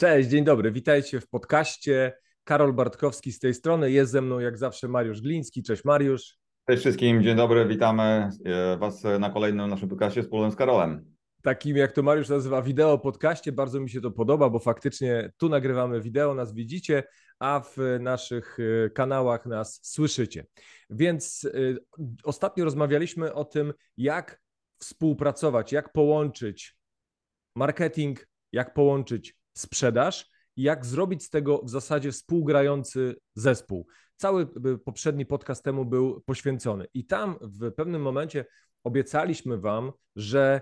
Cześć, dzień dobry. Witajcie w podcaście. Karol Bartkowski z tej strony. Jest ze mną jak zawsze Mariusz Gliński. Cześć Mariusz. Cześć wszystkim, dzień dobry. Witamy e, Was na kolejnym naszym podcaście wspólnym z Karolem. Takim jak to Mariusz nazywa wideo podcaście. Bardzo mi się to podoba, bo faktycznie tu nagrywamy wideo, nas widzicie, a w naszych e, kanałach nas słyszycie. Więc y, ostatnio rozmawialiśmy o tym, jak współpracować, jak połączyć marketing, jak połączyć sprzedaż i jak zrobić z tego w zasadzie współgrający zespół. Cały y, poprzedni podcast temu był poświęcony i tam w pewnym momencie obiecaliśmy Wam, że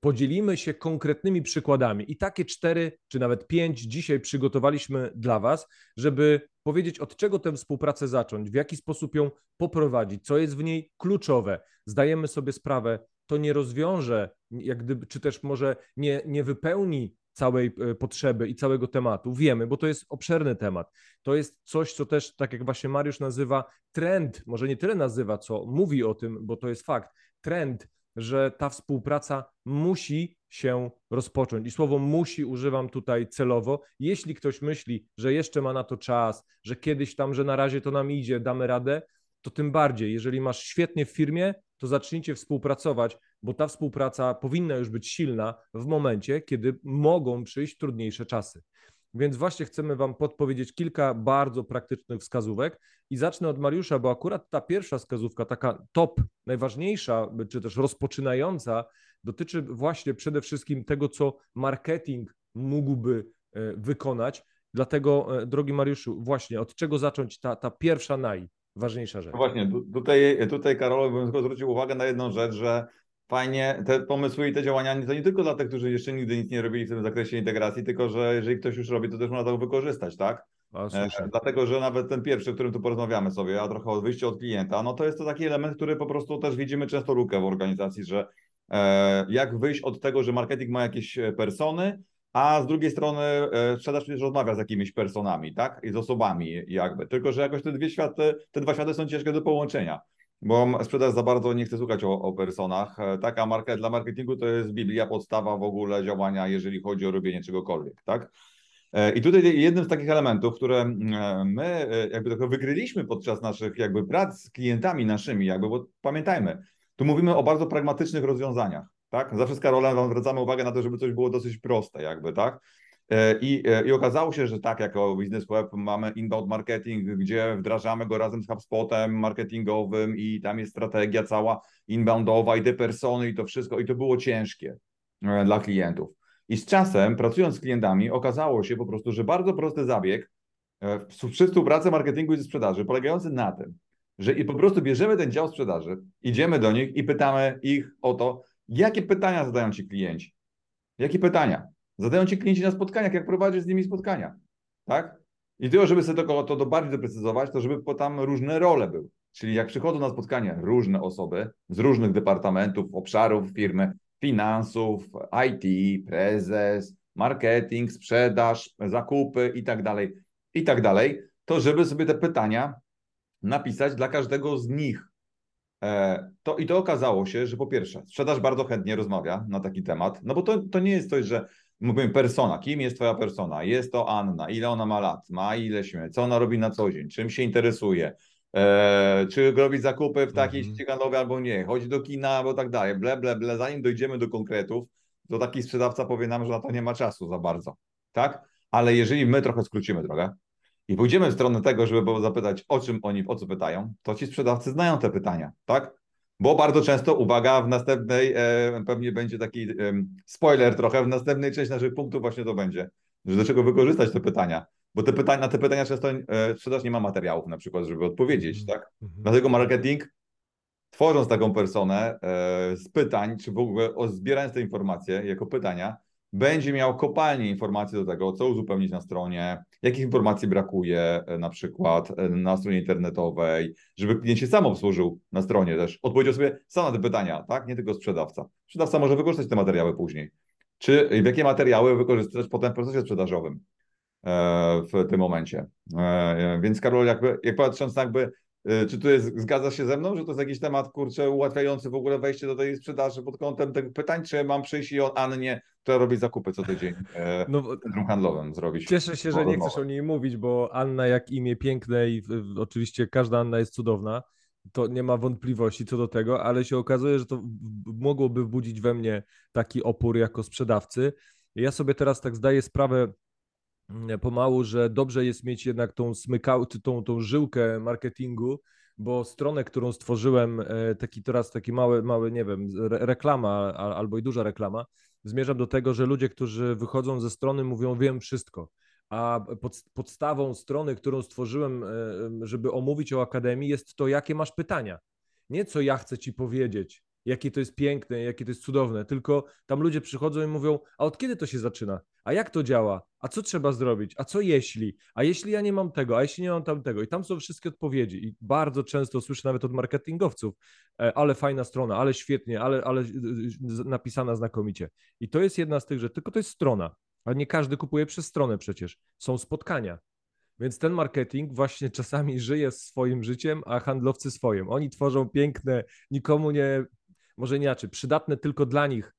podzielimy się konkretnymi przykładami. I takie cztery, czy nawet pięć dzisiaj przygotowaliśmy dla Was, żeby powiedzieć, od czego tę współpracę zacząć, w jaki sposób ją poprowadzić, co jest w niej kluczowe. Zdajemy sobie sprawę, to nie rozwiąże, jak gdyby, czy też może nie, nie wypełni całej e, potrzeby i całego tematu. Wiemy, bo to jest obszerny temat. To jest coś, co też, tak jak właśnie Mariusz nazywa, trend, może nie tyle nazywa, co mówi o tym, bo to jest fakt, trend, że ta współpraca musi się rozpocząć. I słowo musi używam tutaj celowo. Jeśli ktoś myśli, że jeszcze ma na to czas, że kiedyś tam, że na razie to nam idzie, damy radę, to tym bardziej, jeżeli masz świetnie w firmie, to zacznijcie współpracować, bo ta współpraca powinna już być silna w momencie, kiedy mogą przyjść trudniejsze czasy. Więc właśnie chcemy Wam podpowiedzieć kilka bardzo praktycznych wskazówek i zacznę od Mariusza, bo akurat ta pierwsza wskazówka, taka top, najważniejsza, czy też rozpoczynająca, dotyczy właśnie przede wszystkim tego, co marketing mógłby e, wykonać. Dlatego, e, drogi Mariuszu, właśnie od czego zacząć ta, ta pierwsza najważniejsza rzecz? No właśnie, tutaj, tutaj Karol bym zwrócił uwagę na jedną rzecz, że fajnie, te pomysły i te działania to nie tylko dla tych, którzy jeszcze nigdy nic nie robili w tym zakresie integracji, tylko że jeżeli ktoś już robi, to też można to wykorzystać, tak? e, dlatego, że nawet ten pierwszy, o którym tu porozmawiamy sobie, a trochę od wyjścia od klienta, no to jest to taki element, który po prostu też widzimy często lukę w organizacji, że e, jak wyjść od tego, że marketing ma jakieś e, persony, a z drugiej strony e, sprzedaż przecież rozmawia z jakimiś personami, tak? I z osobami jakby. Tylko, że jakoś te dwie światy, te dwa światy są ciężkie do połączenia bo sprzedaż za bardzo nie chce słuchać o, o personach. E, taka marka dla marketingu to jest Biblia, podstawa w ogóle działania, jeżeli chodzi o robienie czegokolwiek, tak? E, I tutaj jednym z takich elementów, które my jakby trochę wykryliśmy podczas naszych jakby prac z klientami naszymi, jakby, bo pamiętajmy, tu mówimy o bardzo pragmatycznych rozwiązaniach, tak? Zawsze z Karolem zwracamy uwagę na to, żeby coś było dosyć proste, jakby, tak? E, I, e, I okazało się, że tak, jako Business Web mamy inbound marketing, gdzie wdrażamy go razem z HubSpotem marketingowym i tam jest strategia cała inboundowa i te persony i to wszystko i to było ciężkie e, dla klientów. I z czasem, pracując z klientami, okazało się po prostu, że bardzo prosty zabieg przy współpracy marketingu i ze sprzedaży, polegający na tym, że i po prostu bierzemy ten dział sprzedaży, idziemy do nich i pytamy ich o to, jakie pytania zadają ci klienci. Jakie pytania? Zadają ci klienci na spotkaniach, jak prowadzisz z nimi spotkania. Tak? I tylko, żeby sobie to, to, bardziej doprecyzować, to żeby tam różne role były. Czyli jak przychodzą na spotkanie różne osoby z różnych departamentów, obszarów firmy, finansów, IT, prezes, marketing, sprzedaż, zakupy i tak dalej, i tak dalej, to żeby sobie te pytania napisać dla każdego z nich. E, to, I to okazało się, że po pierwsze, sprzedaż bardzo chętnie rozmawia na taki temat, no bo to, to nie jest coś, że mówimy persona, kim jest twoja persona? Jest to Anna, ile ona ma lat, ma ile śmie, co ona robi na co dzień, czym się interesuje, e, czy robi zakupy w takiej mhm. albo nie, chodzi do kina albo tak dalej, ble, ble, ble, zanim dojdziemy do konkretów, to taki sprzedawca powie nam, że na to nie ma czasu za bardzo, tak? Ale jeżeli my trochę skrócimy drogę i pójdziemy w stronę tego, żeby zapytać, o czym oni, o co pytają, to ci sprzedawcy znają te pytania, tak? Bo bardzo często, uwaga, w następnej e, pewnie będzie taki e, spoiler trochę, w następnej części naszych punktów właśnie to będzie, że do czego wykorzystać te pytania. Bo te pytania, na te pytania często e, sprzedaż nie ma materiałów na przykład, żeby odpowiedzieć, -hmm. tak? -hmm. Dlatego marketing, tworząc taką personę e, z pytań, czy w ogóle o, zbierając te informacje jako pytania, będzie miał kopalnie informacji do tego, co uzupełnić na stronie, jakich informacji brakuje e, na przykład e, na stronie internetowej, żeby klient się sam obsłużył na stronie też, odpowiedział sobie sam na te pytania, tak? Nie tylko sprzedawca. Sprzedawca może wykorzystać te materiały później. Czy w jakie materiały wykorzystać potem w procesie sprzedażowym e, w tym momencie. Więc Karol, jakby, jak patrząc jakby Y, czy tu jest, zgadza się ze mną, że to jest jakiś temat, kurczę, ułatwiający w ogóle wejście do tej sprzedaży pod kątem tych pytań, czy mam przyjść i o Annie, która robi zakupy co tydzień e, no, w centrum handlowym zrobić? Cieszę się, że nie chcesz o niej mówić, bo Anna jak imię piękne i oczywiście każda Anna jest cudowna, to nie ma wątpliwości co do tego, ale się okazuje, że to mogłoby wbudzić we mnie taki opór jako sprzedawcy. Ja sobie teraz tak zdaję sprawę pomału, że dobrze jest mieć jednak tą smykał, tą, tą żyłkę marketingu, bo stronę, którą stworzyłem, e, taki teraz taki mały, mały nie wiem, reklama albo i duża reklama, zmierzam do tego, że ludzie, którzy wychodzą ze strony mówią wiem wszystko a pod, podstawą strony, którą stworzyłem, e, żeby omówić o Akademii, jest to, jakie masz pytania. Nie co ja chcę ci powiedzieć, jakie to jest piękne, jakie to jest cudowne, tylko tam ludzie przychodzą i mówią, a od kiedy to się zaczyna? A jak to działa? A co trzeba zrobić? A co jeśli? A jeśli ja nie mam tego? A jeśli nie mam tamtego? I tam są wszystkie odpowiedzi. I bardzo często słyszę nawet od marketingowców, e, ale fajna strona, ale świetnie, ale, ale napisana znakomicie. I to jest jedna z tych rzeczy, tylko to jest strona. A nie każdy kupuje przez stronę przecież. Są spotkania. Więc ten marketing właśnie czasami żyje swoim życiem, a handlowcy swoim. Oni tworzą piękne, nikomu nie, może inaczej, przydatne tylko dla nich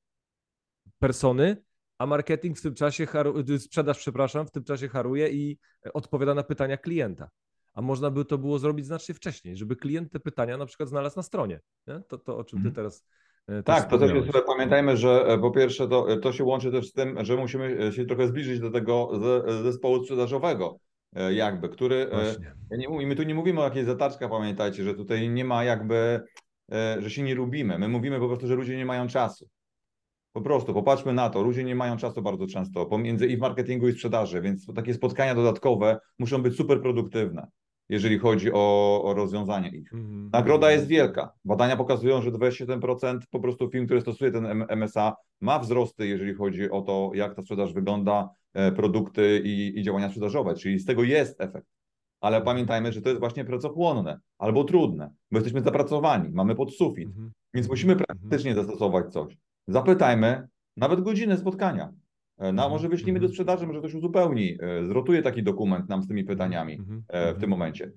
persony, a marketing w tym czasie, sprzedaż, przepraszam, w tym czasie haruje i odpowiada na pytania klienta. A można by to było zrobić znacznie wcześniej, żeby klient te pytania na przykład znalazł na stronie. Nie? To, to, o czym ty mhm. teraz E, tak, to też jest, pamiętajmy, że e, po pierwsze to, e, to się łączy też z tym, że musimy się trochę zbliżyć do tego zespołu sprzedażowego, jakby, który, ja nie, my tu nie mówimy o jakiejś zatarczkach, pamiętajcie, że tutaj nie ma jakby, że się nie lubimy, my mówimy po prostu, że ludzie nie mają czasu. Po prostu, popatrzmy na to, ludzie nie mają czasu bardzo często, pomiędzy i w marketingu i sprzedaży, więc takie spotkania dodatkowe muszą być super produktywne jeżeli chodzi o, o rozwiązanie ich. Mm. Nagroda jest wielka. Badania pokazują, że 27% po prostu firm, które stosuje ten MSA, ma wzrosty, jeżeli chodzi o to, jak ta sprzedaż wygląda, e, produkty i, i działania sprzedażowe, czyli z tego jest efekt. Ale pamiętajmy, że to jest właśnie pracochłonne albo trudne, bo jesteśmy zapracowani, mamy podsufit, mm -hmm. więc musimy mhm. praktycznie zastosować coś. Zapytajmy, nawet godzinę spotkania. No, może wyślimy do sprzedaży, może ktoś uzupełni, e, zrotuje taki dokument nam z tymi pytaniami mhm, e, w tym momencie.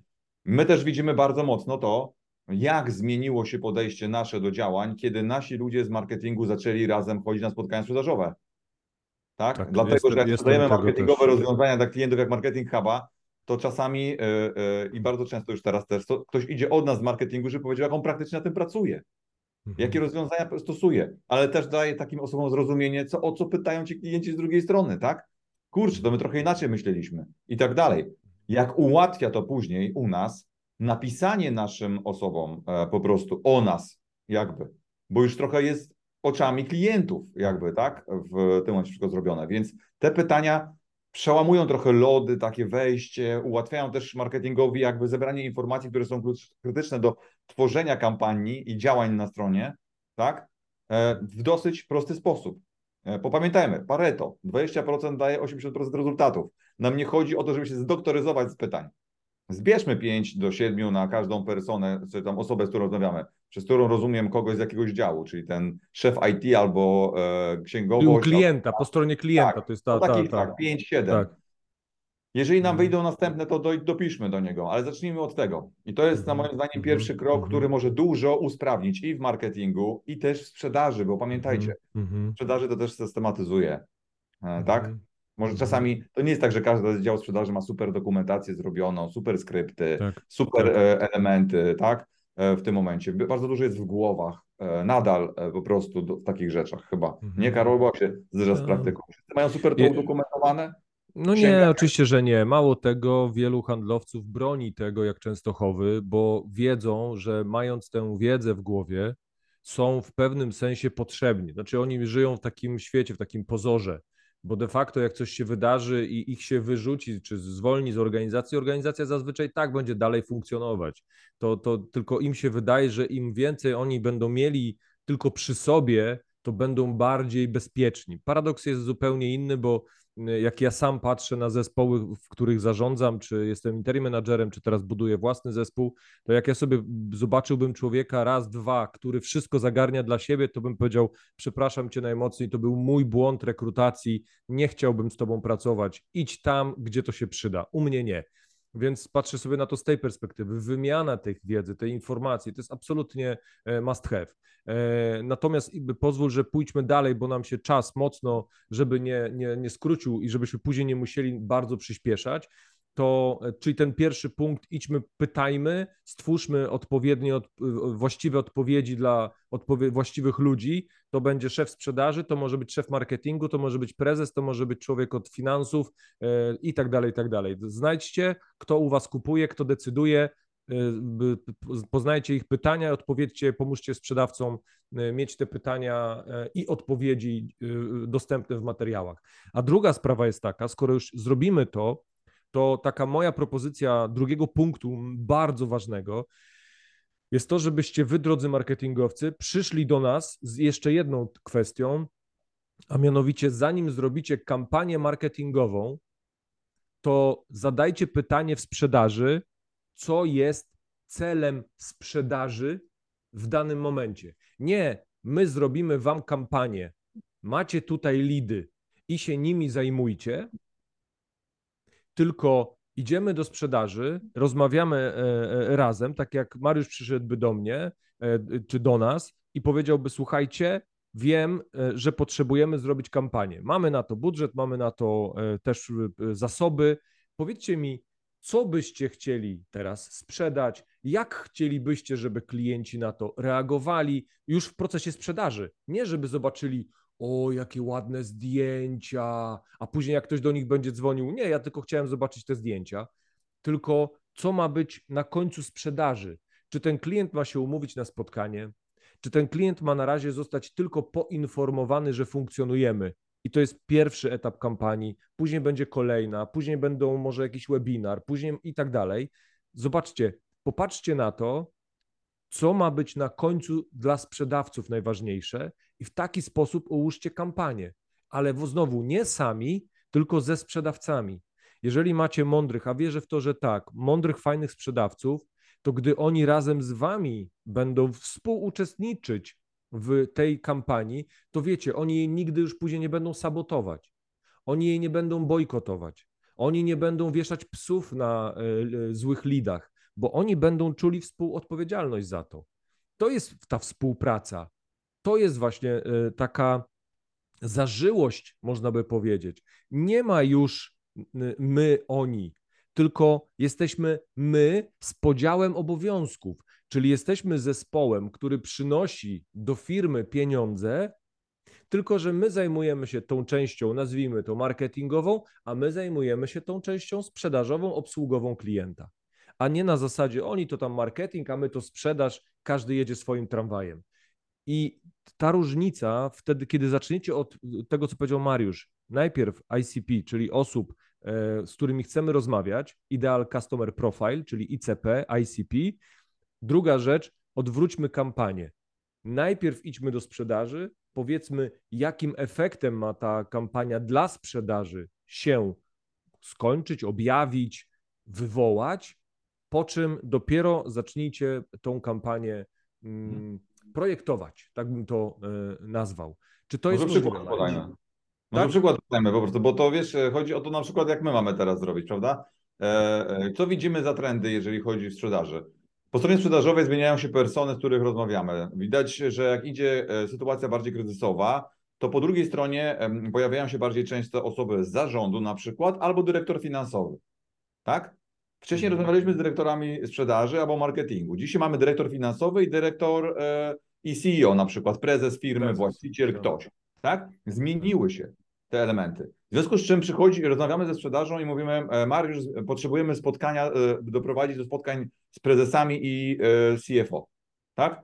My też widzimy bardzo mocno to, jak zmieniło się podejście nasze do działań, kiedy nasi ludzie z marketingu zaczęli razem chodzić na spotkania sprzedażowe. Tak? tak Dlatego, że jak sprzedajemy marketingowe też. rozwiązania dla klientów jak Marketing Huba, to czasami yy, yy, i bardzo często już teraz też, to ktoś idzie od nas z marketingu, żeby powiedział, jak on praktycznie na tym pracuje. Mhm. Jakie rozwiązania stosuje, ale też daje takim osobom zrozumienie, co, o co pytają ci klienci z drugiej strony, tak? Kurczę, to my trochę inaczej myśleliśmy i tak dalej. Jak ułatwia to później u nas napisanie naszym osobom e, po prostu o nas, jakby, bo już trochę jest oczami klientów, jakby, tak, w tym momencie wszystko zrobione. Więc te pytania przełamują trochę lody, takie wejście, ułatwiają też marketingowi jakby zebranie informacji, które są krytyczne do tworzenia kampanii i działań na stronie, tak, e, w dosyć prosty sposób. E, popamiętajmy, Pareto, 20% daje 80% rezultatów. Nam nie chodzi o to, żeby się zdoktoryzować z pytań. Zbierzmy 5 do 7 na każdą personę, czy tam osobę, z którą rozmawiamy, przez którą rozumiem kogoś z jakiegoś działu, czyli ten szef IT albo e, księgowość. U klienta, albo, po stronie klienta tak, to jest ta, ta, takich, ta, tak, 5-7. Tak. Jeżeli nam mhm. wyjdą następne, to do, dopiszmy do niego, ale zacznijmy od tego. I to jest, na mhm. moim zdaniem, mhm. pierwszy krok, który może dużo usprawnić i w marketingu, i też w sprzedaży, bo pamiętajcie, sprzedaży to też systematyzuje, e, tak? Może czasami to nie jest tak, że każdy dział sprzedaży ma super dokumentację zrobioną, super skrypty, tak, super tak. E, elementy, tak? E, w tym momencie. Bardzo dużo jest w głowach, e, nadal po prostu w takich rzeczach chyba. Mhm. Nie, Karol, bo się zderza z praktyką. Wszyscy mają super to udokumentowane? No nie, oczywiście, że nie. Mało tego, wielu handlowców broni tego jak Częstochowy, bo wiedzą, że mając tę wiedzę w głowie, są w pewnym sensie potrzebni. Znaczy oni żyją w takim świecie, w takim pozorze bo de facto jak coś się wydarzy i ich się wyrzuci, czy zwolni z organizacji, organizacja zazwyczaj tak będzie dalej funkcjonować. To, to tylko im się wydaje, że im więcej oni będą mieli tylko przy sobie, to będą bardziej bezpieczni. Paradoks jest zupełnie inny, bo jak ja sam patrzę na zespoły, w których zarządzam, czy jestem interim managerem, czy teraz buduję własny zespół, to jak ja sobie zobaczyłbym człowieka raz, dwa, który wszystko zagarnia dla siebie, to bym powiedział, przepraszam cię najmocniej, to był mój błąd rekrutacji, nie chciałbym z tobą pracować, idź tam, gdzie to się przyda, u mnie nie. Więc patrzę sobie na to z tej perspektywy. Wymiana tych wiedzy, tej informacji to jest absolutnie e, must have. E, natomiast pozwól, że pójdźmy dalej, bo nam się czas mocno, żeby nie, nie, nie skrócił i żebyśmy później nie musieli bardzo przyspieszać to e, czyli ten pierwszy punkt, idźmy, pytajmy, stwórzmy odpowiednie, od, właściwe odpowiedzi dla odpowie właściwych ludzi. To będzie szef sprzedaży, to może być szef marketingu, to może być prezes, to może być człowiek od finansów yy, i tak dalej, i tak dalej. Znajdźcie, kto u was kupuje, kto decyduje, yy, poznajcie ich pytania, odpowiedzcie, pomóżcie sprzedawcom mieć te pytania i odpowiedzi dostępne w materiałach. A druga sprawa jest taka, skoro już zrobimy to, to taka moja propozycja drugiego punktu, bardzo ważnego, jest to, żebyście wy, drodzy marketingowcy, przyszli do nas z jeszcze jedną kwestią, a mianowicie zanim zrobicie kampanię marketingową, to zadajcie pytanie w sprzedaży, co jest celem sprzedaży w danym momencie. Nie, my zrobimy wam kampanię, macie tutaj lidy i się nimi zajmujcie, tylko idziemy do sprzedaży, rozmawiamy e, e, razem, tak jak Mariusz przyszedłby do mnie e, czy do nas i powiedziałby: Słuchajcie, wiem, że potrzebujemy zrobić kampanię. Mamy na to budżet, mamy na to też zasoby. Powiedzcie mi, co byście chcieli teraz sprzedać, jak chcielibyście, żeby klienci na to reagowali już w procesie sprzedaży. Nie, żeby zobaczyli, o, jakie ładne zdjęcia, a później jak ktoś do nich będzie dzwonił, nie, ja tylko chciałem zobaczyć te zdjęcia, tylko co ma być na końcu sprzedaży. Czy ten klient ma się umówić na spotkanie, czy ten klient ma na razie zostać tylko poinformowany, że funkcjonujemy. I to jest pierwszy etap kampanii, później będzie kolejna, później będą może jakiś webinar, później i tak dalej. Zobaczcie, popatrzcie na to, co ma być na końcu dla sprzedawców najważniejsze i w taki sposób ułóżcie kampanię. Ale znowu nie sami, tylko ze sprzedawcami. Jeżeli macie mądrych, a wierzę w to, że tak, mądrych, fajnych sprzedawców, to gdy oni razem z wami będą współuczestniczyć w tej kampanii, to wiecie, oni jej nigdy już później nie będą sabotować. Oni jej nie będą bojkotować. Oni nie będą wieszać psów na y, y, złych lidach, bo oni będą czuli współodpowiedzialność za to. To jest ta współpraca. To jest właśnie y, taka zażyłość, można by powiedzieć. Nie ma już my, oni, tylko jesteśmy my z podziałem obowiązków, czyli jesteśmy zespołem, który przynosi do firmy pieniądze, tylko że my zajmujemy się tą częścią, nazwijmy to marketingową, a my zajmujemy się tą częścią sprzedażową, obsługową klienta a nie na zasadzie oni to tam marketing, a my to sprzedaż, każdy jedzie swoim tramwajem. I ta różnica wtedy, kiedy zaczniecie od tego, co powiedział Mariusz, najpierw ICP, czyli osób, e, z którymi chcemy rozmawiać, Ideal Customer Profile, czyli ICP, ICP. Druga rzecz, odwróćmy kampanię. Najpierw idźmy do sprzedaży, powiedzmy, jakim efektem ma ta kampania dla sprzedaży się skończyć, objawić, wywołać, po czym dopiero zacznijcie tą kampanię mm, mhm. projektować, tak bym to y, nazwał. Czy to Może jest przykład podajmy. Może tak? przykład podajmy po prostu, bo to wiesz, chodzi o to na przykład, jak my mamy teraz zrobić, prawda? E, e, co widzimy za trendy, jeżeli chodzi o sprzedaży? Po stronie sprzedażowej zmieniają się persony, z których rozmawiamy. Widać, że jak idzie e, sytuacja bardziej kryzysowa, to po drugiej stronie pojawiają się bardziej często osoby z zarządu na przykład, albo dyrektor finansowy. Tak? Wcześniej mhm. rozmawialiśmy z dyrektorami sprzedaży albo marketingu. Dzisiaj mamy dyrektor finansowy i dyrektor e, i CEO, na przykład prezes firmy, prezes. właściciel, tak. ktoś. Tak? Zmieniły się te elementy. W związku z czym przychodzi, rozmawiamy ze sprzedażą i mówimy, e, Mariusz, potrzebujemy spotkania, e, doprowadzić do spotkań z prezesami i CFO. Tak?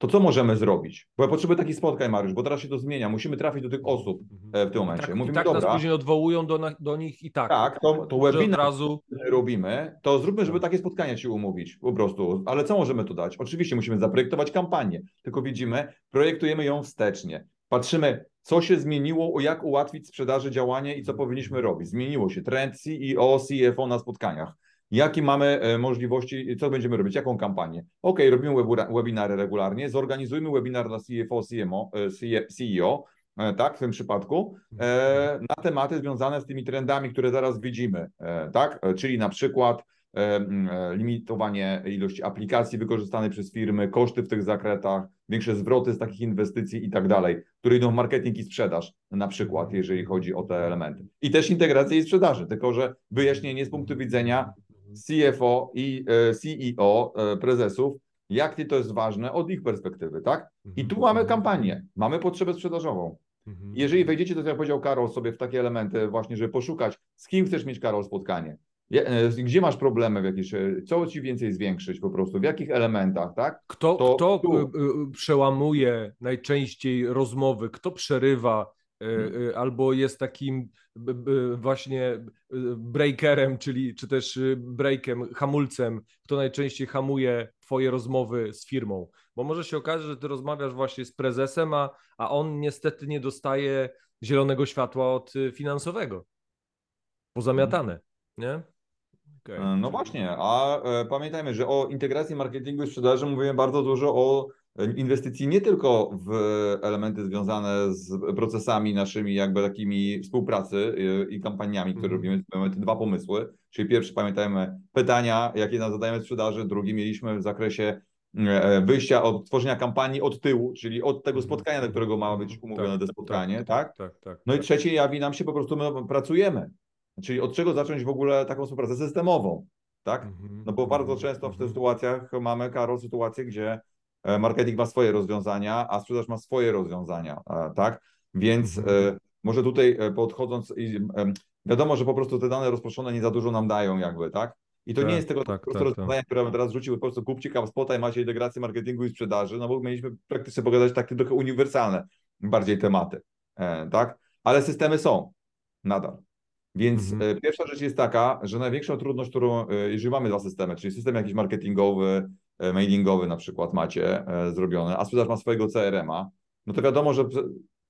To co możemy zrobić? Bo ja potrzebuję takich spotkań, Mariusz, bo teraz się to zmienia. Musimy trafić do tych osób mhm. e, w tym momencie. Tak, Mówimy, i tak dobra. nas później odwołują do, do nich i tak. Tak, to, to webinar razu... robimy, to zróbmy, żeby tak. takie spotkania się umówić po prostu. Ale co możemy tu dać? Oczywiście musimy zaprojektować kampanię, tylko widzimy, projektujemy ją wstecznie. Patrzymy, co się zmieniło, jak ułatwić sprzedaży działanie i co powinniśmy robić. Zmieniło się trend CEO, CFO na spotkaniach Jakie mamy e, możliwości, co będziemy robić, jaką kampanię? Ok, robimy webinary regularnie, zorganizujmy webinar dla CFO, CMO, CEO, e, tak, w tym przypadku, e, na tematy związane z tymi trendami, które zaraz widzimy, tak, czyli na przykład limitowanie ilości aplikacji wykorzystanych przez firmy, koszty w tych zakretach, większe zwroty z takich inwestycji i tak dalej, które idą w marketing i sprzedaż, na przykład, jeżeli chodzi o te elementy. I też integrację i sprzedaży, tylko że wyjaśnienie z punktu widzenia CFO i CEO, prezesów, jak to jest ważne od ich perspektywy, tak? I tu mamy kampanię, mamy potrzebę sprzedażową. Mhm. Jeżeli wejdziecie, to jak powiedział Karol, sobie w takie elementy właśnie, żeby poszukać, z kim chcesz mieć, Karol, spotkanie, e, gdzie masz problemy w jakieś, e, co ci więcej zwiększyć po prostu, w jakich elementach, tak? Kto, to, kto tu... E, przełamuje najczęściej rozmowy, kto przerywa, hmm. albo jest takim właśnie breakerem, czyli czy też breakiem, hamulcem, kto najczęściej hamuje twoje rozmowy z firmą. Bo może się okazać, że ty rozmawiasz właśnie z prezesem, a, a on niestety nie dostaje zielonego światła od finansowego. Pozamiatane, nie? Okay. No właśnie, a e, pamiętajmy, że o integracji marketingu i sprzedaży mówimy bardzo dużo o inwestycji nie tylko w elementy związane z procesami naszymi, jakby takimi współpracy y, i kampaniami, które mm. robimy. Mamy te dwa pomysły. Czyli pierwszy, pamiętajmy, pytania, jakie nam zadajemy sprzedaży. Drugi mieliśmy w zakresie e, wyjścia od tworzenia kampanii od tyłu, czyli od tego mhm. spotkania, do którego ma być mhm. umówione tak, to spotkanie, tak, tak? tak? tak, tak no i trzecie jawi nam się po prostu, my pracujemy. Czyli od czego zacząć w ogóle taką współpracę systemową, tak? Mhm. No bo bardzo często w tych sytuacjach mamy, Karol, sytuację, gdzie marketing ma swoje rozwiązania, a sprzedaż ma swoje rozwiązania, e, tak? Więc mhm. e, może tutaj podchodząc, wiadomo, że po prostu te dane rozproszone nie za dużo nam dają jakby, tak? I to tak, nie jest tego tak, prostu tak, rozwiązania, tak. które teraz rzuciły, po prostu kupcie spota i macie integrację marketingu i sprzedaży, no bo mieliśmy praktycznie pogadać takie trochę uniwersalne bardziej tematy, tak? Ale systemy są nadal. Więc mhm. pierwsza rzecz jest taka, że największą trudność, którą, jeżeli mamy dwa systemy, czyli system jakiś marketingowy, E, mailingowy na przykład macie e, zrobione, a sprzedaż ma swojego CRM-a, no to wiadomo, że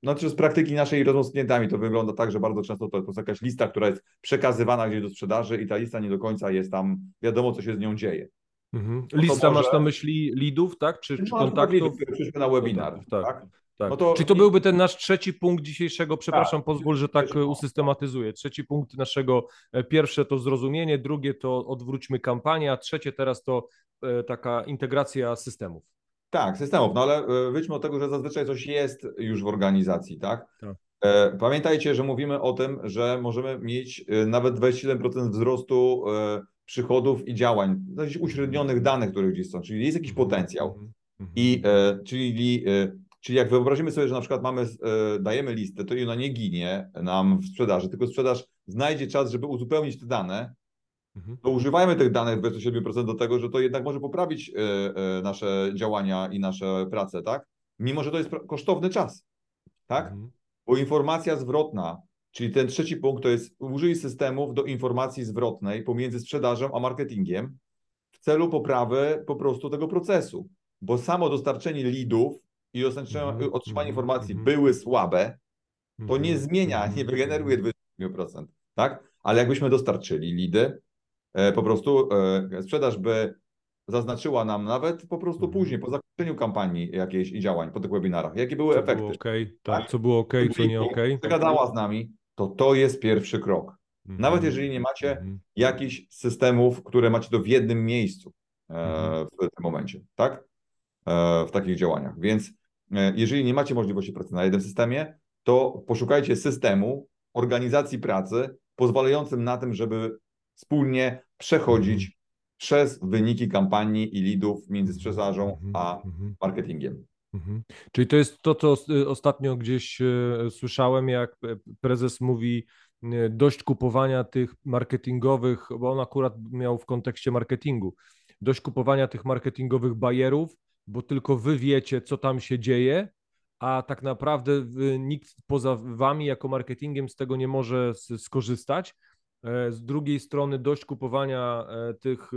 znaczy z praktyki naszej rozmów z klientami to wygląda tak, że bardzo często to jest jakaś lista, która jest przekazywana gdzieś do sprzedaży i ta lista nie do końca jest tam, wiadomo co się z nią dzieje. Mhm. No lista może... masz na myśli leadów, tak? Czy, czy no, kontaktów? Lidów, przyszły na webinar, tak. tak? Tak. No to... Czyli to byłby ten nasz trzeci punkt dzisiejszego, przepraszam, tak, pozwól, że tak usystematyzuję. Trzeci punkt naszego, e, pierwsze to zrozumienie, drugie to odwróćmy kampanię, a trzecie teraz to e, taka integracja systemów. Tak, systemów, no ale e, wyjdźmy od tego, że zazwyczaj coś jest już w organizacji, tak? tak. Pamiętajcie, że mówimy o tym, że możemy mieć nawet 27% wzrostu przychodów i działań, uśrednionych danych, które gdzieś są, czyli jest jakiś mhm, potencjał. Mhm, mhm. I czyli Czyli jak wyobrazimy sobie, że na przykład mamy, e, dajemy listę, to i ona nie ginie nam w sprzedaży, tylko sprzedaż znajdzie czas, żeby uzupełnić te dane, mhm. to używajmy tych danych 27% do tego, że to jednak może poprawić e, e, nasze działania i nasze prace, tak? Mimo, że to jest kosztowny czas, tak? Mhm. Bo informacja zwrotna, czyli ten trzeci punkt to jest użyj systemów do informacji zwrotnej pomiędzy sprzedażą a marketingiem w celu poprawy po prostu tego procesu. Bo samo dostarczenie leadów i otrzymanie -hmm. informacji -hmm. były słabe, to nie mhm. zmienia, nie wygeneruje 20%, tak? Ale jakbyśmy dostarczyli lidy, e, po prostu e, sprzedaż by zaznaczyła nam nawet po prostu mhm. później, po zakończeniu kampanii jakiejś i działań, po tych webinarach, jakie były co efekty. Było okay, tak, tak, co było ok, co nie ok. Zagadała z nami, to to jest pierwszy krok. Mhm. Nawet jeżeli nie macie jakichś systemów, które macie to w jednym miejscu e, w tym momencie, tak? W takich działaniach. Więc jeżeli nie macie możliwości pracy na jednym systemie, to poszukajcie systemu organizacji pracy pozwalającym na tym, żeby wspólnie przechodzić mhm. przez wyniki kampanii i leadów między sprzedażą mhm. a mhm. marketingiem. Mhm. Czyli to jest to, co ostatnio gdzieś e, słyszałem, jak prezes mówi, dość kupowania tych marketingowych, bo on akurat miał w kontekście marketingu, dość kupowania tych marketingowych bajerów, bo tylko wy wiecie, co tam się dzieje, a tak naprawdę nikt poza wami jako marketingiem z tego nie może skorzystać. E, z drugiej strony dość kupowania e, tych e,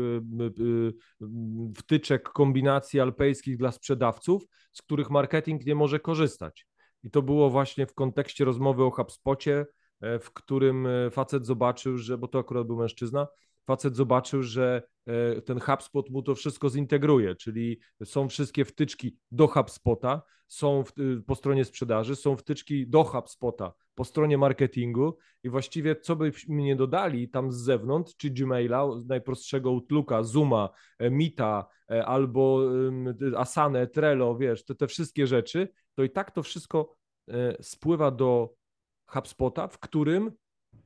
wtyczek, kombinacji alpejskich dla sprzedawców, z których marketing nie może korzystać. I to było właśnie w kontekście rozmowy o HubSpocie, w którym facet zobaczył, że, bo to akurat był mężczyzna, facet zobaczył, że e, ten HubSpot mu to wszystko zintegruje, czyli są wszystkie wtyczki do HubSpota, są w, po stronie sprzedaży, są wtyczki do HubSpota po stronie marketingu i właściwie co byśmy nie dodali tam z zewnątrz, czy Gmaila, najprostszego Outlooka, Zooma, e, Meeta albo Asane, Trello, wiesz, te, te wszystkie rzeczy, to i tak to wszystko spływa do HubSpota, w którym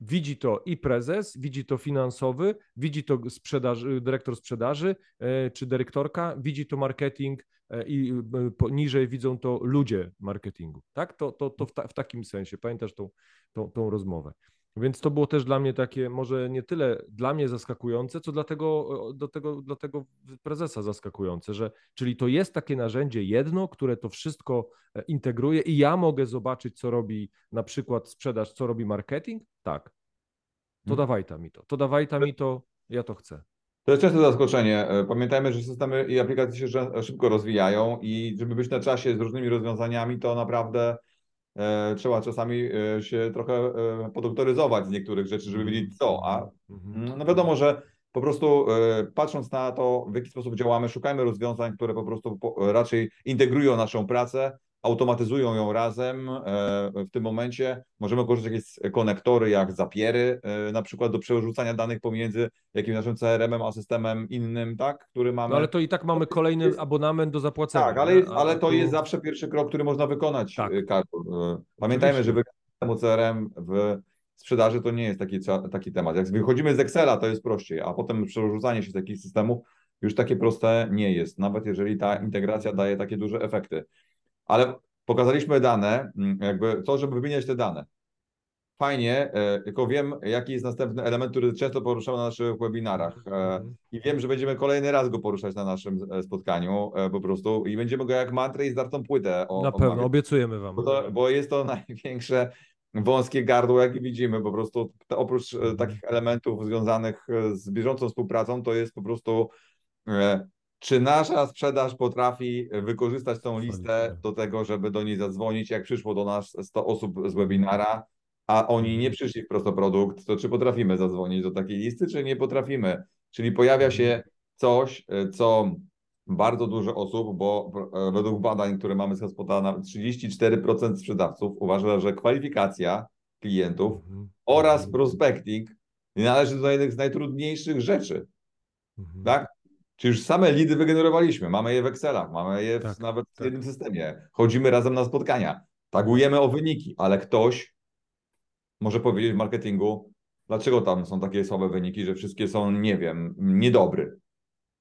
widzi to i prezes, widzi to finansowy, widzi to sprzedaży, dyrektor sprzedaży e, czy dyrektorka, widzi to marketing e, i e, niżej widzą to ludzie marketingu. Tak? To, to, to w, ta, w takim sensie. Pamiętasz tą, tą, tą rozmowę. Więc to było też dla mnie takie, może nie tyle dla mnie zaskakujące, co dla tego, do tego, dla tego prezesa zaskakujące, że czyli to jest takie narzędzie jedno, które to wszystko e, integruje i ja mogę zobaczyć, co robi na przykład sprzedaż, co robi marketing. Tak. To hmm. dawaj tam mi to. To dawaj tam mi to, ja to chcę. To jest częste zaskoczenie. E, pamiętajmy, że systemy i aplikacje się szybko rozwijają i żeby być na czasie z różnymi rozwiązaniami, to naprawdę trzeba czasami e, się trochę e, podoktoryzować z niektórych rzeczy, żeby wiedzieć co, a mhm. no wiadomo, że po prostu patrząc na to, w jaki sposób działamy, szukajmy rozwiązań, które po prostu raczej integrują naszą pracę, automatyzują ją razem w tym momencie. Możemy korzystać z jakieś konektory jak zapiery, na przykład do przerzucania danych pomiędzy jakimś naszym CRM-em a systemem innym, tak, który mamy. No ale to i tak mamy kolejny abonament do zapłacenia. Tak, ale, ale to jest zawsze pierwszy krok, który można wykonać, tak. Karol. Pamiętajmy, że wykonanie CRM w sprzedaży to nie jest taki, taki temat. Jak wychodzimy z Excela, to jest prościej, a potem przerzucanie się z takich systemów już takie proste nie jest, nawet jeżeli ta integracja daje takie duże efekty ale pokazaliśmy dane, mm, jakby to, żeby wymieniać te dane. Fajnie, e, tylko wiem, jaki jest następny element, który często poruszam na naszych webinarach e, mhm. i wiem, że będziemy kolejny raz go poruszać na naszym e, spotkaniu po prostu i będziemy go jak mantrę i zdartą płytę. O, na pewno, obiecujemy Wam. Bo, to, bo jest to największe wąskie gardło, jakie widzimy. Po prostu oprócz mhm. takich elementów związanych z bieżącą współpracą, to jest po prostu czy nasza sprzedaż potrafi wykorzystać tą listę do tego, żeby do niej zadzwonić, jak przyszło do nas 100 osób z webinara, a oni nie przyszli w prostoprodukt, to czy potrafimy zadzwonić do takiej listy, czy nie potrafimy? Czyli pojawia się coś, co bardzo dużo osób, bo według badań, które mamy z Hotspota, 34% sprzedawców uważa, że kwalifikacja klientów mhm. oraz mhm. prospecting należy do jednych z najtrudniejszych rzeczy. Mhm. Tak? Czy już same lidy wygenerowaliśmy, mamy je w Excelach, mamy je tak, nawet w tak. jednym systemie. Chodzimy razem na spotkania, tagujemy o wyniki, ale ktoś może powiedzieć w marketingu, dlaczego tam są takie słabe wyniki, że wszystkie są, nie wiem, niedobry.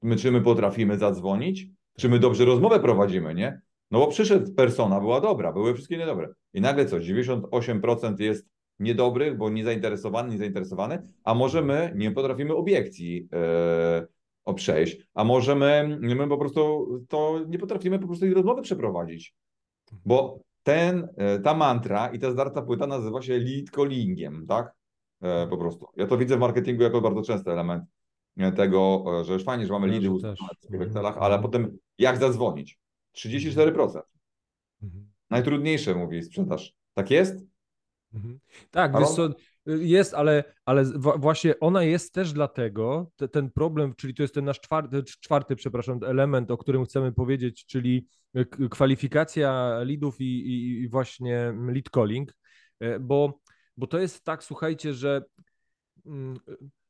My, czy my potrafimy zadzwonić? Czy my dobrze rozmowę prowadzimy, nie? No bo przyszedł persona, była dobra, były wszystkie niedobre. I nagle co, 98% jest niedobrych, bo niezainteresowany, niezainteresowany, a może my nie potrafimy obiekcji yy, o przejść, a może my, my po prostu to nie potrafimy po prostu tej rozmowy przeprowadzić, bo ten, e, ta mantra i ta zdarta płyta nazywa się lead callingiem, tak? E, po prostu. Ja to widzę w marketingu jako bardzo częsty element e, tego, że już fajnie, że mamy leady w Excelach, ale potem jak zadzwonić? 34%. Mhm. Najtrudniejsze, mówi sprzedaż. Tak jest? Mhm. Tak, wiesz co, jest, ale, ale właśnie ona jest też dlatego, te, ten problem, czyli to jest ten nasz czwarty, czwarty, przepraszam, element, o którym chcemy powiedzieć, czyli kwalifikacja leadów i, i, właśnie lead calling, e, bo, bo to jest tak, słuchajcie, że mm,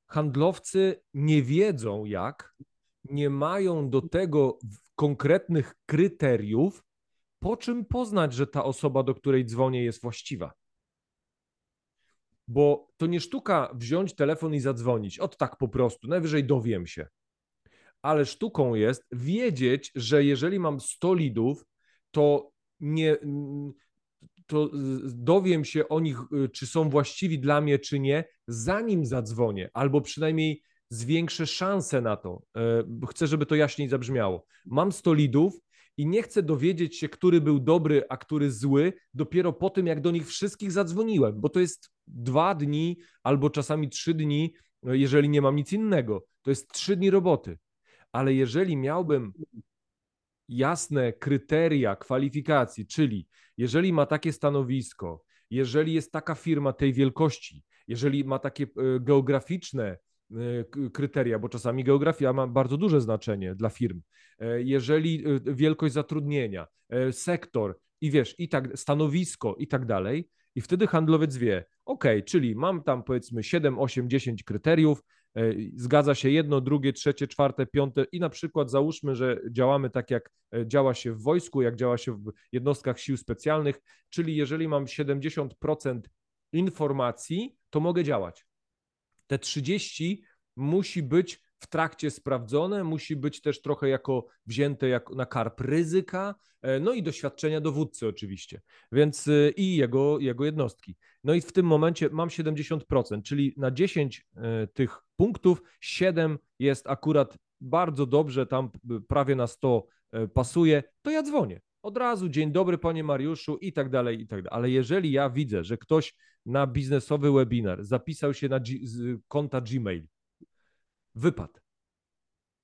handlowcy nie wiedzą jak, nie mają do tego konkretnych kryteriów, po czym poznać, że ta osoba, do której dzwonię, jest właściwa bo to nie sztuka wziąć telefon i zadzwonić. Od tak po prostu, najwyżej dowiem się. Ale sztuką jest wiedzieć, że jeżeli mam 100 lidów, to nie to dowiem się o nich, y, czy są właściwi dla mnie, czy nie, zanim zadzwonię, albo przynajmniej zwiększę szanse na to. E, chcę, żeby to jaśniej zabrzmiało. Mam 100 lidów, i nie chcę dowiedzieć się, który był dobry, a który zły, dopiero po tym, jak do nich wszystkich zadzwoniłem, bo to jest dwa dni albo czasami trzy dni, no, jeżeli nie mam nic innego. To jest trzy dni roboty. Ale jeżeli miałbym jasne kryteria kwalifikacji, czyli jeżeli ma takie stanowisko, jeżeli jest taka firma tej wielkości, jeżeli ma takie e, geograficzne kryteria, bo czasami geografia ma bardzo duże znaczenie dla firm. Jeżeli wielkość zatrudnienia, sektor i wiesz, i tak stanowisko i tak dalej, i wtedy handlowiec wie, ok, czyli mam tam powiedzmy 7, 8, 10 kryteriów, e, zgadza się jedno, drugie, trzecie, czwarte, piąte i na przykład załóżmy, że działamy tak jak e, działa się w wojsku, jak działa się w jednostkach sił specjalnych, czyli jeżeli mam 70% informacji, to mogę działać. Te 30 musi być w trakcie sprawdzone, musi być też trochę jako wzięte jak na karp ryzyka, e, no i doświadczenia dowódcy oczywiście, więc e, i jego, jego jednostki. No i w tym momencie mam 70%, czyli na 10 e, tych punktów 7 jest akurat bardzo dobrze, tam prawie na 100 pasuje, to ja dzwonię. Od razu, dzień dobry panie Mariuszu i tak dalej, i tak dalej. Ale jeżeli ja widzę, że ktoś na biznesowy webinar zapisał się na G konta Gmail, wypad.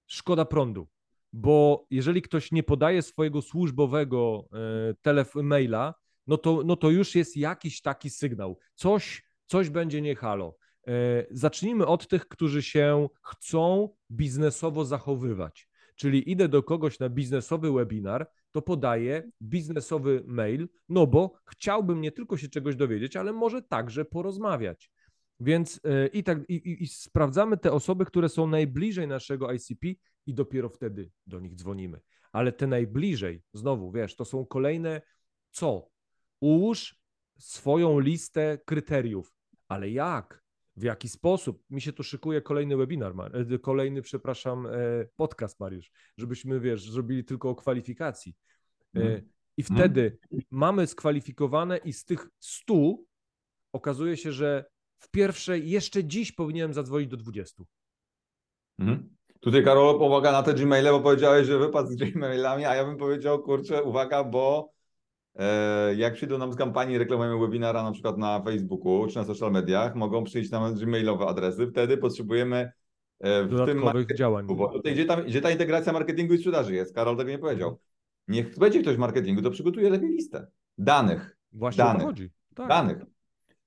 Szkoda prądu, bo jeżeli ktoś nie podaje swojego służbowego e, telefonu maila, no to, no to już jest jakiś taki sygnał. Coś, coś będzie nie halo. E, zacznijmy od tych, którzy się chcą biznesowo zachowywać. Czyli idę do kogoś na biznesowy webinar, to podaję biznesowy mail, no bo chciałbym nie tylko się czegoś dowiedzieć, ale może także porozmawiać. Więc e, i tak i, i, sprawdzamy te osoby, które są najbliżej naszego ICP i dopiero wtedy do nich dzwonimy. Ale te najbliżej, znowu, wiesz, to są kolejne co? Ułóż swoją listę kryteriów. Ale jak? W jaki sposób? Mi się tu szykuje kolejny webinar, e, kolejny, przepraszam, e, podcast, Mariusz, żebyśmy, wiesz, zrobili tylko o kwalifikacji. Mm. I wtedy mm. mamy skwalifikowane i z tych stu okazuje się, że w pierwszej, jeszcze dziś powinienem zadzwonić do 20. Mhm. Tutaj Karol pomaga na te Gmaile, bo powiedziałeś, że wypadł z Gmailami, a ja bym powiedział, kurczę, uwaga, bo e, jak przyjdą nam z kampanii, reklamujemy webinara na przykład na Facebooku czy na social mediach, mogą przyjść nam Gmailowe adresy, wtedy potrzebujemy e, w dodatkowych tym działań. Bo tutaj, gdzie, tam, gdzie ta integracja marketingu i sprzedaży jest? Karol tego nie powiedział. Niech będzie ktoś w marketingu, to przygotuje lepiej listę danych. Właśnie danych, chodzi. Tak. Danych.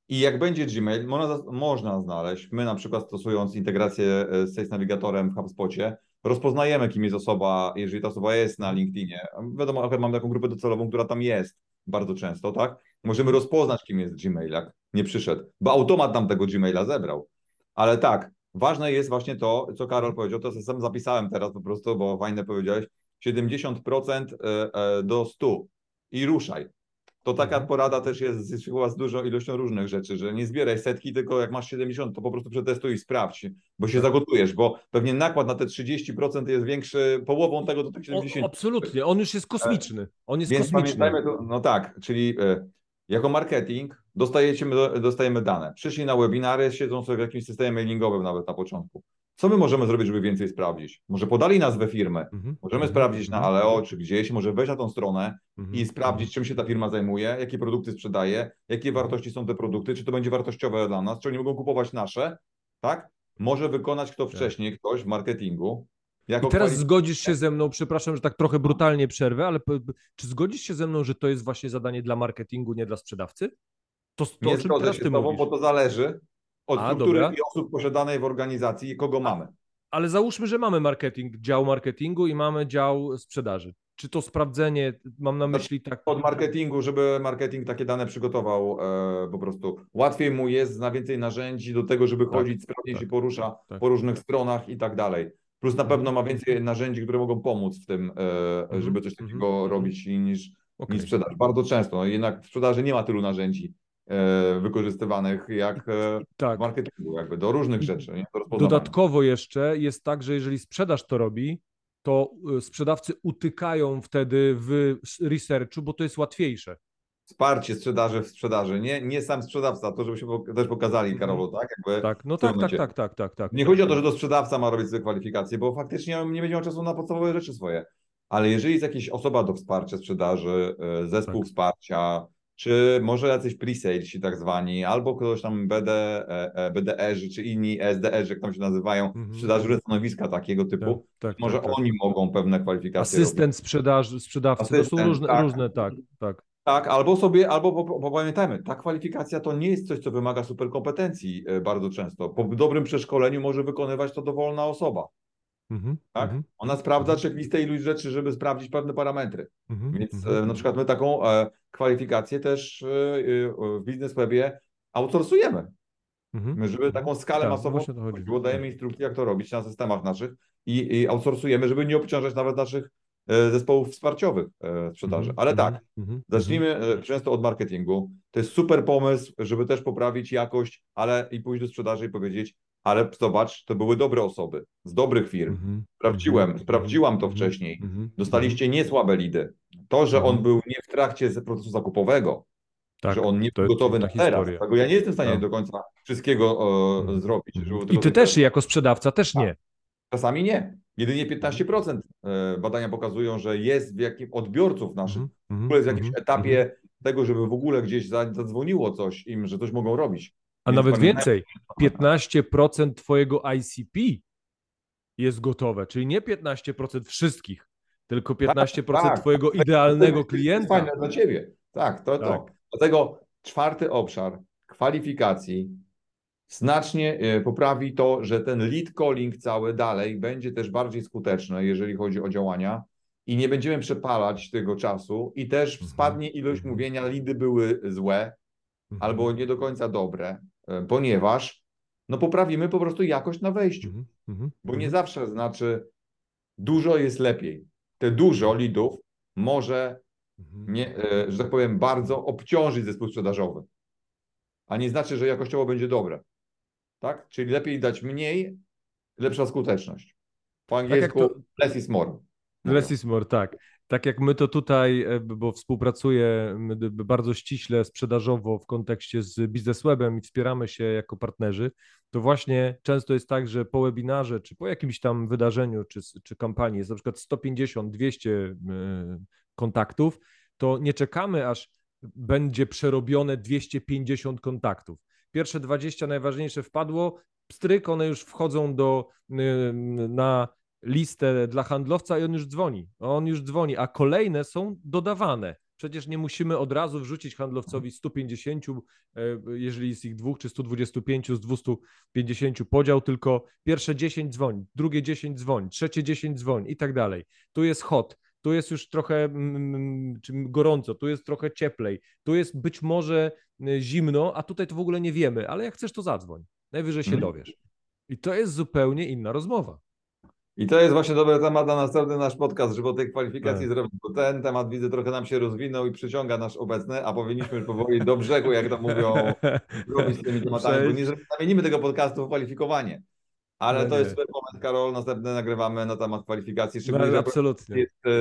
I jak będzie Gmail, można, można znaleźć, my na przykład stosując integrację e, z Sales Navigatorem w HubSpocie, rozpoznajemy, kim jest osoba, jeżeli ta osoba jest na LinkedInie. Wiadomo, akurat mam taką grupę docelową, która tam jest bardzo często, tak? Możemy rozpoznać, kim jest Gmail, jak nie przyszedł, bo automat nam tego Gmaila zebrał. Ale tak, ważne jest właśnie to, co Karol powiedział, to sam zapisałem teraz po prostu, bo fajne powiedziałeś, 70% e, e, do 100 i ruszaj to taka mhm. porada też jest chyba z dużą ilością różnych rzeczy, że nie zbieraj setki, tylko jak masz 70, to po prostu przetestuj i sprawdź, bo się tak. zagotujesz, bo pewnie nakład na te 30% jest większy połową tego do tych 70%. O, absolutnie, on już jest kosmiczny. On jest Więc kosmiczny. No tak, czyli y, jako marketing dostajecie, dostajemy dane. Przyszli na webinary, siedzą sobie w jakimś systemie mailingowym nawet na początku. Co my możemy zrobić, żeby więcej sprawdzić? Może podali nazwę firmy, mhm. możemy mhm. sprawdzić na mhm. Aleo czy gdzieś, może wejść na tą stronę i sprawdzić, czym się ta firma zajmuje, jakie produkty sprzedaje, jakie wartości są te produkty, czy to będzie wartościowe dla nas, czy oni mogą kupować nasze, tak? Może wykonać kto tak. wcześniej, ktoś w marketingu. I teraz zgodzisz się ze mną, przepraszam, że tak trochę brutalnie przerwę, ale czy zgodzisz się ze mną, że to jest właśnie zadanie dla marketingu, nie dla sprzedawcy? To, to nie zgodzę się z tobą, bo to zależy od A, struktury dobra. i osób posiadanej w organizacji i kogo mamy. Ale załóżmy, że mamy marketing, dział marketingu i mamy dział sprzedaży. Czy to sprawdzenie, mam na myśli tak. Od marketingu, żeby marketing takie dane przygotował, e, po prostu łatwiej mu jest, zna więcej narzędzi do tego, żeby tak, chodzić, sprawniej tak, się porusza tak. po różnych stronach i tak dalej. Plus na mhm. pewno ma więcej narzędzi, które mogą pomóc w tym, e, mhm. żeby coś takiego mhm. robić niż, okay. niż sprzedaż. Bardzo często. No, jednak w sprzedaży nie ma tylu narzędzi wykorzystywanych jak e, tak. w marketingu, jakby do różnych rzeczy. Nie? Do Dodatkowo jeszcze jest tak, że jeżeli sprzedaż to robi, to e, sprzedawcy utykają wtedy w researchu, bo to jest łatwiejsze. Wsparcie sprzedaży w sprzedaży, nie, nie sam sprzedawca, to żebyśmy też pokazali, mhm. Karolu, tak? Jakby tak, no tak, tak, tak, tak, tak, tak. Nie chodzi o to, że to sprzedawca ma robić te kwalifikacje, bo faktycznie nie będzie miał czasu na podstawowe rzeczy swoje. Ale jeżeli jest jakaś osoba do wsparcia sprzedaży, zespół tak. wsparcia, czy może jacyś pre-salesi tak zwani, albo ktoś tam BD, e, e, BDR, czy inni SDR, jak tam się nazywają, mm -hmm. sprzedaży stanowiska takiego typu, tak, tak, może tak, tak. oni mogą pewne kwalifikacje Asystent robić. sprzedaży, sprzedawcy, Asystent, to są różne, tak. różne, tak, tak. Tak, albo sobie, albo bo, bo pamiętajmy, ta kwalifikacja to nie jest coś, co wymaga super kompetencji e, bardzo często. Po dobrym przeszkoleniu może wykonywać to dowolna osoba. Mhm, Tak? mhm, Ona sprawdza checklistę iluś rzeczy, żeby sprawdzić pewne parametry. mhm, Więc mhm. e, na przykład my taką e, kwalifikację też e, e, w Business Webie outsourcujemy. Mhm. My, żeby taką skalę Tak, masową właśnie o to chodzi. było, dajemy instrukcje, jak to robić na systemach naszych i, i outsourcujemy, żeby nie obciążać nawet naszych e, zespołów wsparciowych sprzedaży. Mhm, Ale mhm, tak, mhm, zacznijmy często od marketingu. To jest super pomysł, żeby też poprawić jakość, ale i pójść do sprzedaży i powiedzieć, ale zobacz, to były dobre osoby, z dobrych firm. mhm, Sprawdziłem, mhm, sprawdziłam to mhm, wcześniej. mhm, Dostaliście niesłabe lidy. To, że on Mhm. był nie w trakcie procesu zakupowego, Tak, że on nie był gotowy to na teraz. historia. Tego ja nie jestem w stanie Tak. do końca wszystkiego e, Mhm. zrobić. Mhm. I ty też jako sprzedawca też nie. Czasami nie. Jedynie 15% e, badania pokazują, że jest w jakim odbiorców naszych, Mhm, w mhm, ogóle jest w jakimś mhm, etapie mhm. tego, żeby w ogóle gdzieś za- zadzwoniło coś im, że coś mogą robić. A Więc nawet więcej, 15% twojego ICP jest gotowe, czyli nie 15% wszystkich, tylko 15% tak. twojego To jest- idealnego To jest klienta. fajne dla ciebie. Tak, to to. Tak. Dlatego czwarty obszar kwalifikacji znacznie e, poprawi to, że ten lead calling cały dalej będzie też bardziej skuteczny, jeżeli chodzi o działania i nie będziemy przepalać tego czasu i też Mhm. spadnie ilość Mhm. mówienia, lidy były złe Mhm, albo nie do końca dobre, ponieważ no poprawimy po prostu jakość na wejściu, mhm, mhm, bo nie mhm. zawsze znaczy dużo jest lepiej. Te dużo lidów może Mhm. nie, e, że tak powiem, bardzo obciążyć zespół sprzedażowy. A nie znaczy, że jakościowo będzie dobre. Tak? Czyli lepiej dać mniej, lepsza skuteczność. Po jak angielsku to- less is more. Less is more, tak. Tak jak my to tutaj, e, bo d- bardzo ściśle sprzedażowo w kontekście z bizneswebem i wspieramy się jako partnerzy, to właśnie często jest tak, że po webinarze, czy po jakimś tam wydarzeniu, czy, czy kampanii jest na przykład 150, 200 y, kontaktów, to nie czekamy, aż będzie przerobione 250 kontaktów. Pierwsze 20 najważniejsze wpadło, pstryk, one już wchodzą do, na listę dla handlowca i on już dzwoni. On już dzwoni, a kolejne są dodawane. Przecież nie musimy od razu wrzucić handlowcowi 150, e, jeżeli jest ich dwóch, czy 125 z 250 podział, tylko pierwsze 10 dzwoń, drugie 10 dzwoń, trzecie 10 dzwoń i tak dalej. Tu jest hot, tu jest już trochę mm, czy gorąco, tu jest trochę cieplej, tu jest być może y, zimno, a tutaj to w ogóle nie wiemy, ale jak chcesz, to zadzwoń. Najwyżej się Mhm. dowiesz. I to jest zupełnie inna rozmowa. I to jest właśnie dobry temat na następny nasz podcast, żeby o tej kwalifikacji Tak. zrobić, bo ten temat widzę trochę nam się rozwinął i przyciąga nasz obecny, a powinniśmy powoli do brzegu, jak to mówią, robić z tymi tematami, bo nie zamienimy tego podcastu w kwalifikowanie. Ale No to nie. jest super moment, Karol, następny nagrywamy na temat kwalifikacji, szczególnie, No, absolutnie. jest e,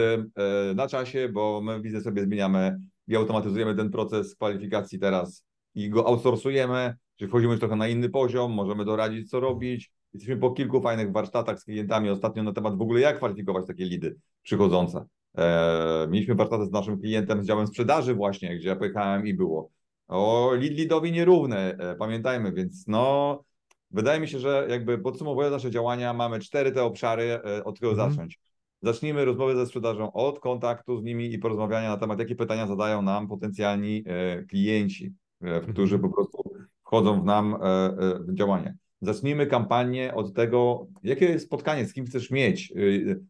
e, na czasie, bo my w biznes sobie zmieniamy i automatyzujemy ten proces kwalifikacji teraz i go outsourcujemy, czyli wchodzimy już trochę na inny poziom, możemy doradzić, co robić. Jesteśmy po kilku fajnych warsztatach z klientami ostatnio na temat w ogóle, jak kwalifikować takie lidy przychodzące. E, mieliśmy warsztaty z naszym klientem z działem sprzedaży właśnie, gdzie ja pojechałem i było o lead lidowi nierówny, e, pamiętajmy, więc no wydaje mi się, że jakby podsumowując nasze działania, mamy cztery te obszary, e, od którego Mhm. zacząć. Zacznijmy rozmowę ze sprzedażą od kontaktu z nimi i porozmawiania na temat, jakie pytania zadają nam potencjalni e, klienci, którzy po prostu wchodzą w nam w działanie. Zacznijmy kampanię od tego, jakie spotkanie, z kim chcesz mieć e,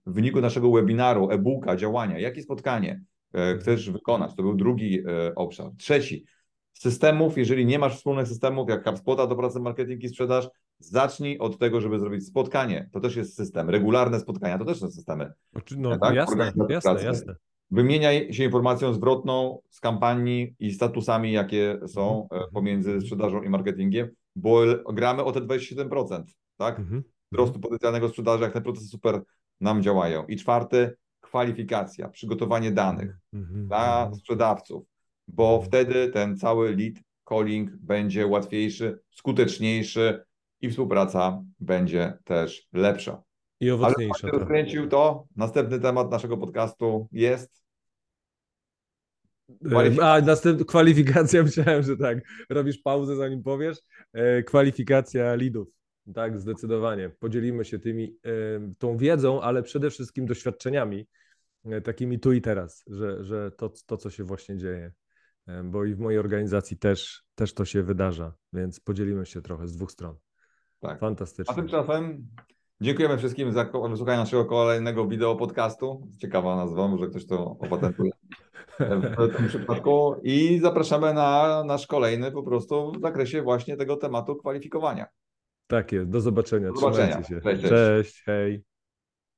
w wyniku naszego webinaru, e-booka, działania, jakie spotkanie e, chcesz wykonać. To był drugi e, obszar. Trzeci, systemów, jeżeli nie masz wspólnych systemów, jak HubSpota do pracy marketing i sprzedaż, zacznij od tego, żeby zrobić spotkanie. To też jest system. Regularne spotkania to też są systemy. Oczy- No, tak? jasne, jasne, jasne. Wymieniaj się informacją zwrotną z kampanii i statusami, jakie są Mhm. e, pomiędzy sprzedażą i marketingiem, bo gramy o te 27%, tak? Mhm. Wzrostu potencjalnego sprzedaży, jak te procesy super nam działają. I czwarty, kwalifikacja, przygotowanie danych Mhm. dla Mhm. sprzedawców, bo wtedy ten cały lead calling będzie łatwiejszy, skuteczniejszy i współpraca będzie też lepsza. I Ale owocniejsza. jak tak. rozkręcił to, następny temat naszego podcastu jest A następna kwalifikacja, myślałem, że tak. Robisz pauzę, zanim powiesz. E, Kwalifikacja lidów. Tak, zdecydowanie. Podzielimy się tymi, e, tą wiedzą, ale przede wszystkim doświadczeniami, e, takimi tu i teraz, że, że to, to, co się właśnie dzieje. bo i w mojej organizacji też, też to się wydarza, więc podzielimy się trochę z dwóch stron. Tak. Fantastycznie. A tymczasem dziękujemy wszystkim za wysłuchanie naszego kolejnego wideo podcastu. Ciekawa nazwa, może ktoś to opatentuje w tym przypadku. I zapraszamy na nasz kolejny po prostu w zakresie właśnie tego tematu kwalifikowania. Tak jest. Do zobaczenia. Do zobaczenia. Trzymajcie się. Cześć, cześć. cześć hej.